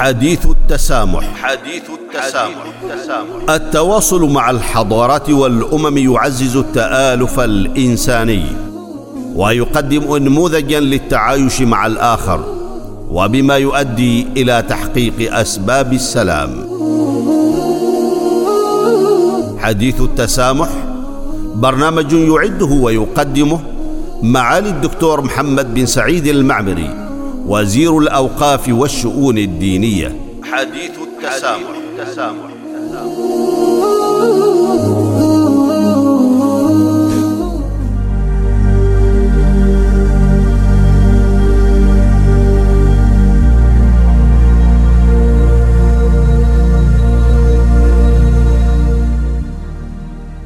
حديث التسامح. حديث التسامح. التواصل مع الحضارات والأمم يعزز التآلف الإنساني ويقدم انموذجا للتعايش مع الآخر وبما يؤدي إلى تحقيق أسباب السلام. حديث التسامح برنامج يعده ويقدمه معالي الدكتور محمد بن سعيد المعمري. وزير الأوقاف والشؤون الدينية. حديث التسامح, التسامح.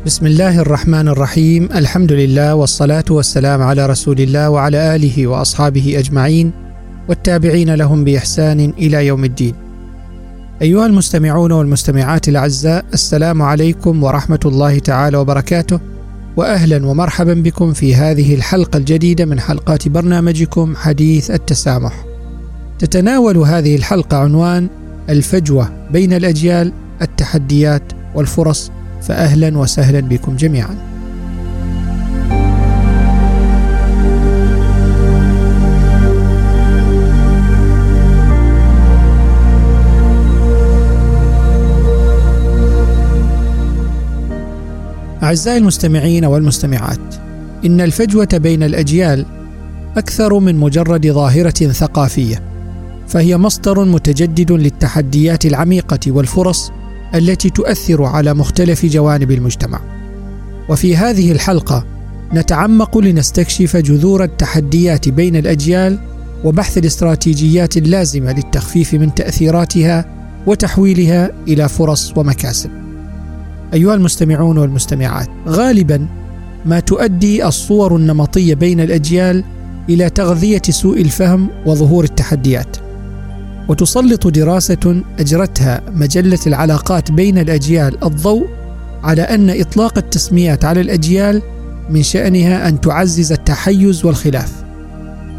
بسم الله الرحمن الرحيم. الحمد لله والصلاة والسلام على رسول الله وعلى آله وأصحابه أجمعين. والتابعين لهم بإحسان إلى يوم الدين. أيها المستمعون والمستمعات الأعزاء السلام عليكم ورحمة الله تعالى وبركاته وأهلا ومرحبا بكم في هذه الحلقة الجديدة من حلقات برنامجكم حديث التسامح. تتناول هذه الحلقة عنوان الفجوة بين الأجيال التحديات والفرص فأهلا وسهلا بكم جميعا. أعزائي المستمعين والمستمعات إن الفجوة بين الأجيال أكثر من مجرد ظاهرة ثقافية فهي مصدر متجدد للتحديات العميقة والفرص التي تؤثر على مختلف جوانب المجتمع. وفي هذه الحلقة نتعمق لنستكشف جذور التحديات بين الأجيال وبحث الاستراتيجيات اللازمة للتخفيف من تأثيراتها وتحويلها إلى فرص ومكاسب. أيها المستمعون والمستمعات، غالبا ما تؤدي الصور النمطية بين الأجيال إلى تغذية سوء الفهم وظهور التحديات. وتسلط دراسة أجرتها مجلة العلاقات بين الأجيال الضوء على أن إطلاق التسميات على الأجيال من شأنها أن تعزز التحيز والخلاف.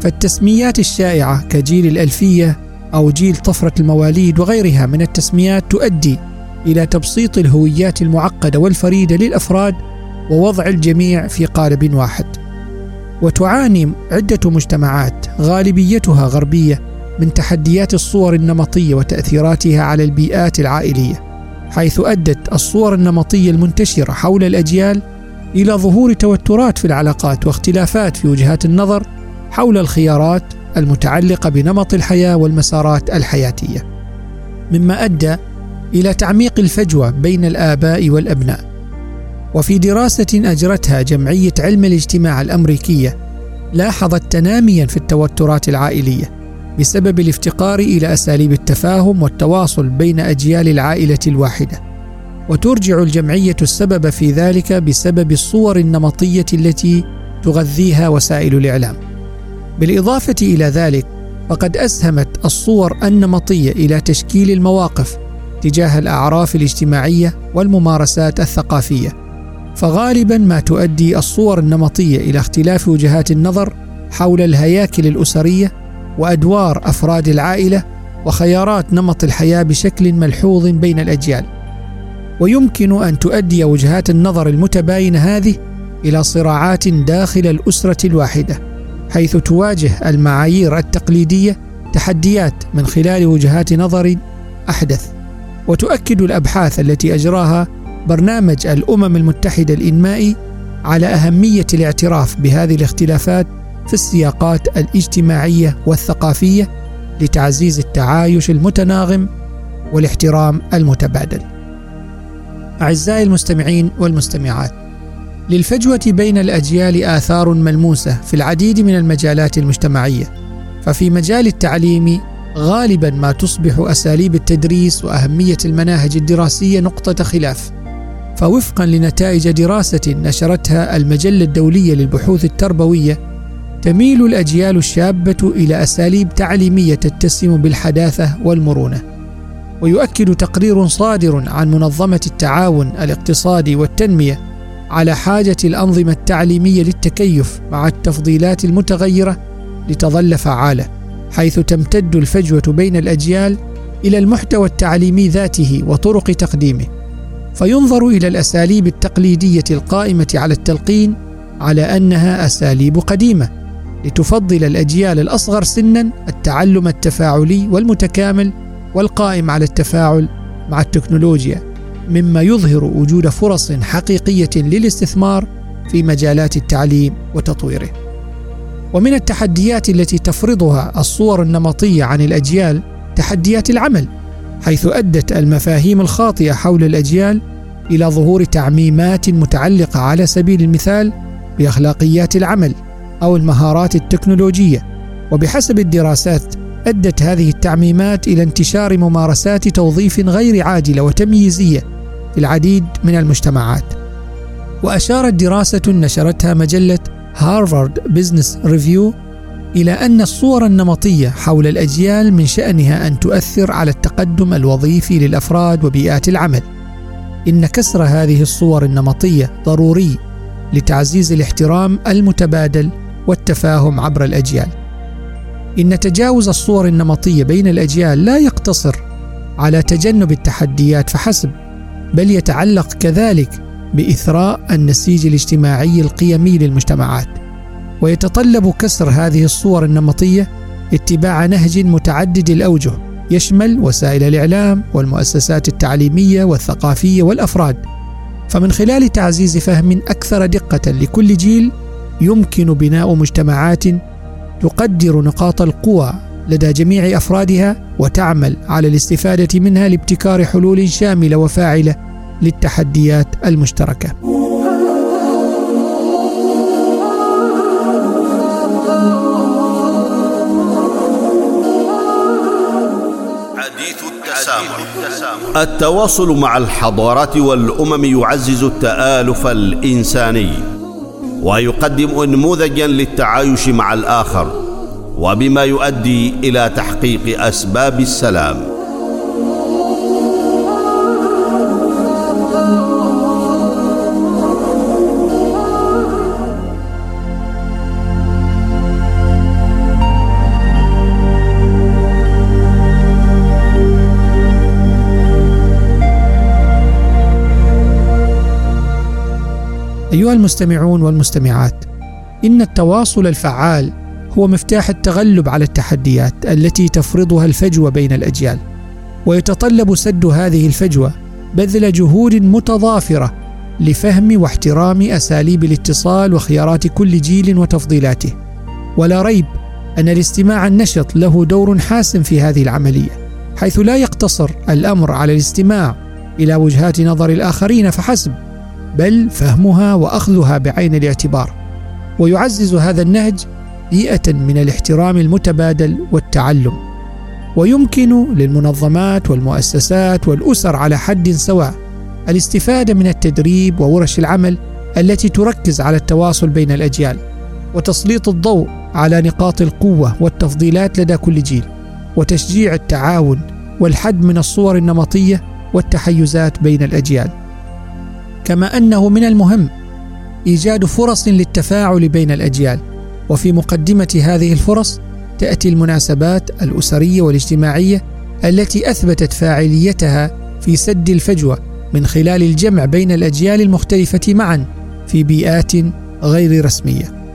فالتسميات الشائعة كجيل الألفية أو جيل طفرة المواليد وغيرها من التسميات تؤدي إلى تبسيط الهويات المعقدة والفريدة للأفراد ووضع الجميع في قالب واحد. وتعاني عدة مجتمعات غالبيتها غربية من تحديات الصور النمطية وتأثيراتها على البيئات العائلية حيث أدت الصور النمطية المنتشرة حول الأجيال إلى ظهور توترات في العلاقات واختلافات في وجهات النظر حول الخيارات المتعلقة بنمط الحياة والمسارات الحياتية مما أدى إلى تعميق الفجوة بين الآباء والأبناء. وفي دراسة أجرتها جمعية علم الاجتماع الأمريكية لاحظت تناميا في التوترات العائلية بسبب الافتقار إلى أساليب التفاهم والتواصل بين أجيال العائلة الواحدة. وترجع الجمعية السبب في ذلك بسبب الصور النمطية التي تغذيها وسائل الإعلام. بالإضافة إلى ذلك فقد أسهمت الصور النمطية إلى تشكيل المواقف تجاه الأعراف الاجتماعية والممارسات الثقافية. فغالبا ما تؤدي الصور النمطية إلى اختلاف وجهات النظر حول الهياكل الأسرية وأدوار أفراد العائلة وخيارات نمط الحياة بشكل ملحوظ بين الأجيال. ويمكن أن تؤدي وجهات النظر المتباينة هذه إلى صراعات داخل الأسرة الواحدة حيث تواجه المعايير التقليدية تحديات من خلال وجهات نظر أحدث. وتؤكد الأبحاث التي أجراها برنامج الأمم المتحدة الإنمائي على أهمية الاعتراف بهذه الاختلافات في السياقات الاجتماعية والثقافية لتعزيز التعايش المتناغم والاحترام المتبادل. أعزائي المستمعين والمستمعات، للفجوة بين الأجيال آثار ملموسة في العديد من المجالات المجتمعية، ففي مجال التعليم غالبا ما تصبح أساليب التدريس وأهمية المناهج الدراسية نقطة خلاف. فوفقا لنتائج دراسة نشرتها المجلة الدولية للبحوث التربوية تميل الأجيال الشابة إلى أساليب تعليمية تتسم بالحداثة والمرونة ويؤكد تقرير صادر عن منظمة التعاون الاقتصادي والتنمية على حاجة الأنظمة التعليمية للتكيف مع التفضيلات المتغيرة لتظل فعالة حيث تمتد الفجوة بين الأجيال إلى المحتوى التعليمي ذاته وطرق تقديمه فينظر إلى الأساليب التقليدية القائمة على التلقين على أنها أساليب قديمة لتفضل الأجيال الأصغر سنا التعلم التفاعلي والمتكامل والقائم على التفاعل مع التكنولوجيا مما يظهر وجود فرص حقيقية للاستثمار في مجالات التعليم وتطويره. ومن التحديات التي تفرضها الصور النمطية عن الأجيال تحديات العمل حيث أدت المفاهيم الخاطئة حول الأجيال إلى ظهور تعميمات متعلقة على سبيل المثال بأخلاقيات العمل أو المهارات التكنولوجية. وبحسب الدراسات أدت هذه التعميمات إلى انتشار ممارسات توظيف غير عادلة وتمييزية في العديد من المجتمعات. وأشارت دراسة نشرتها مجلة Harvard Business Review إلى أن الصور النمطية حول الأجيال من شأنها أن تؤثر على التقدم الوظيفي للأفراد وبيئات العمل. إن كسر هذه الصور النمطية ضروري لتعزيز الاحترام المتبادل والتفاهم عبر الأجيال. إن تجاوز الصور النمطية بين الأجيال لا يقتصر على تجنب التحديات فحسب بل يتعلق كذلك بإثراء النسيج الاجتماعي القيمي للمجتمعات ويتطلب كسر هذه الصور النمطية اتباع نهج متعدد الأوجه يشمل وسائل الإعلام والمؤسسات التعليمية والثقافية والأفراد. فمن خلال تعزيز فهم أكثر دقة لكل جيل يمكن بناء مجتمعات تقدر نقاط القوى لدى جميع أفرادها وتعمل على الاستفادة منها لابتكار حلول شاملة وفاعلة للتحديات المشتركة. التواصل مع الحضارات والأمم يعزز التآلف الإنساني ويقدم انموذجا للتعايش مع الآخر وبما يؤدي إلى تحقيق أسباب السلام. أيها المستمعون والمستمعات إن التواصل الفعال هو مفتاح التغلب على التحديات التي تفرضها الفجوة بين الأجيال ويتطلب سد هذه الفجوة بذل جهود متضافرة لفهم واحترام أساليب الاتصال وخيارات كل جيل وتفضيلاته. ولا ريب أن الاستماع النشط له دور حاسم في هذه العملية حيث لا يقتصر الأمر على الاستماع إلى وجهات نظر الآخرين فحسب بل فهمها وأخذها بعين الاعتبار ويعزز هذا النهج بيئة من الاحترام المتبادل والتعلم ويمكن للمنظمات والمؤسسات والأسر على حد سواء الاستفادة من التدريب وورش العمل التي تركز على التواصل بين الأجيال وتسليط الضوء على نقاط القوة والتفضيلات لدى كل جيل وتشجيع التعاون والحد من الصور النمطية والتحيزات بين الأجيال. كما أنه من المهم إيجاد فرص للتفاعل بين الأجيال. وفي مقدمة هذه الفرص تأتي المناسبات الأسرية والاجتماعية التي أثبتت فاعليتها في سد الفجوة من خلال الجمع بين الأجيال المختلفة معا في بيئات غير رسمية.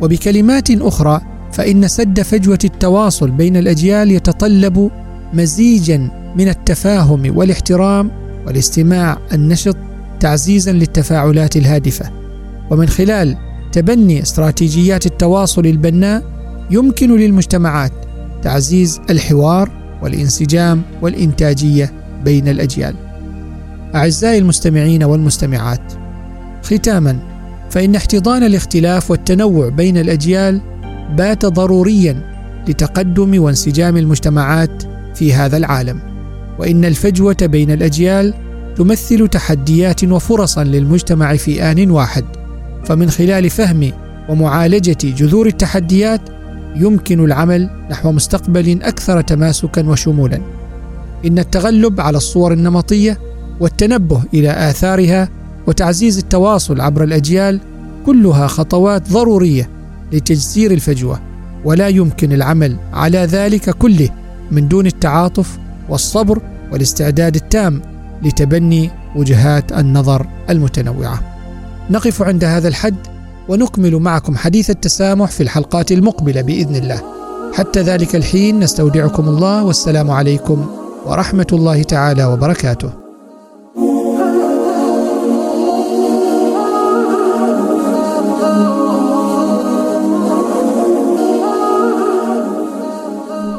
وبكلمات أخرى فإن سد فجوة التواصل بين الأجيال يتطلب مزيجا من التفاهم والاحترام والاستماع النشط تعزيزا للتفاعلات الهادفة. ومن خلال تبني استراتيجيات التواصل البناء يمكن للمجتمعات تعزيز الحوار والانسجام والإنتاجية بين الأجيال. أعزائي المستمعين والمستمعات ختاما فإن احتضان الاختلاف والتنوع بين الأجيال بات ضروريا لتقدم وانسجام المجتمعات في هذا العالم. وإن الفجوة بين الأجيال تمثل تحديات وفرصا للمجتمع في آن واحد. فمن خلال فهم ومعالجة جذور التحديات يمكن العمل نحو مستقبل أكثر تماسكا وشمولا. إن التغلب على الصور النمطية والتنبه إلى آثارها وتعزيز التواصل عبر الأجيال كلها خطوات ضرورية لتجسير الفجوة. ولا يمكن العمل على ذلك كله من دون التعاطف والصبر والاستعداد التام لتبني وجهات النظر المتنوعة. نقف عند هذا الحد ونكمل معكم حديث التسامح في الحلقات المقبلة بإذن الله. حتى ذلك الحين نستودعكم الله والسلام عليكم ورحمة الله تعالى وبركاته.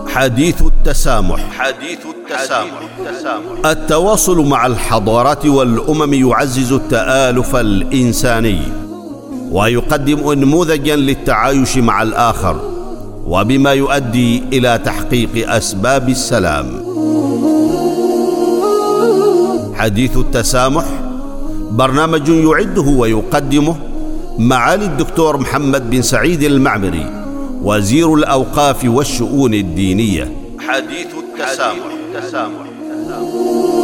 حديث التسامح. حديث التسامح. التواصل مع الحضارات والأمم يعزز التآلف الإنساني ويقدم انموذجا للتعايش مع الآخر وبما يؤدي إلى تحقيق أسباب السلام. حديث التسامح برنامج يعده ويقدمه معالي الدكتور محمد بن سعيد المعمري وزير الأوقاف والشؤون الدينية. حديث التسامح, حديث التسامح.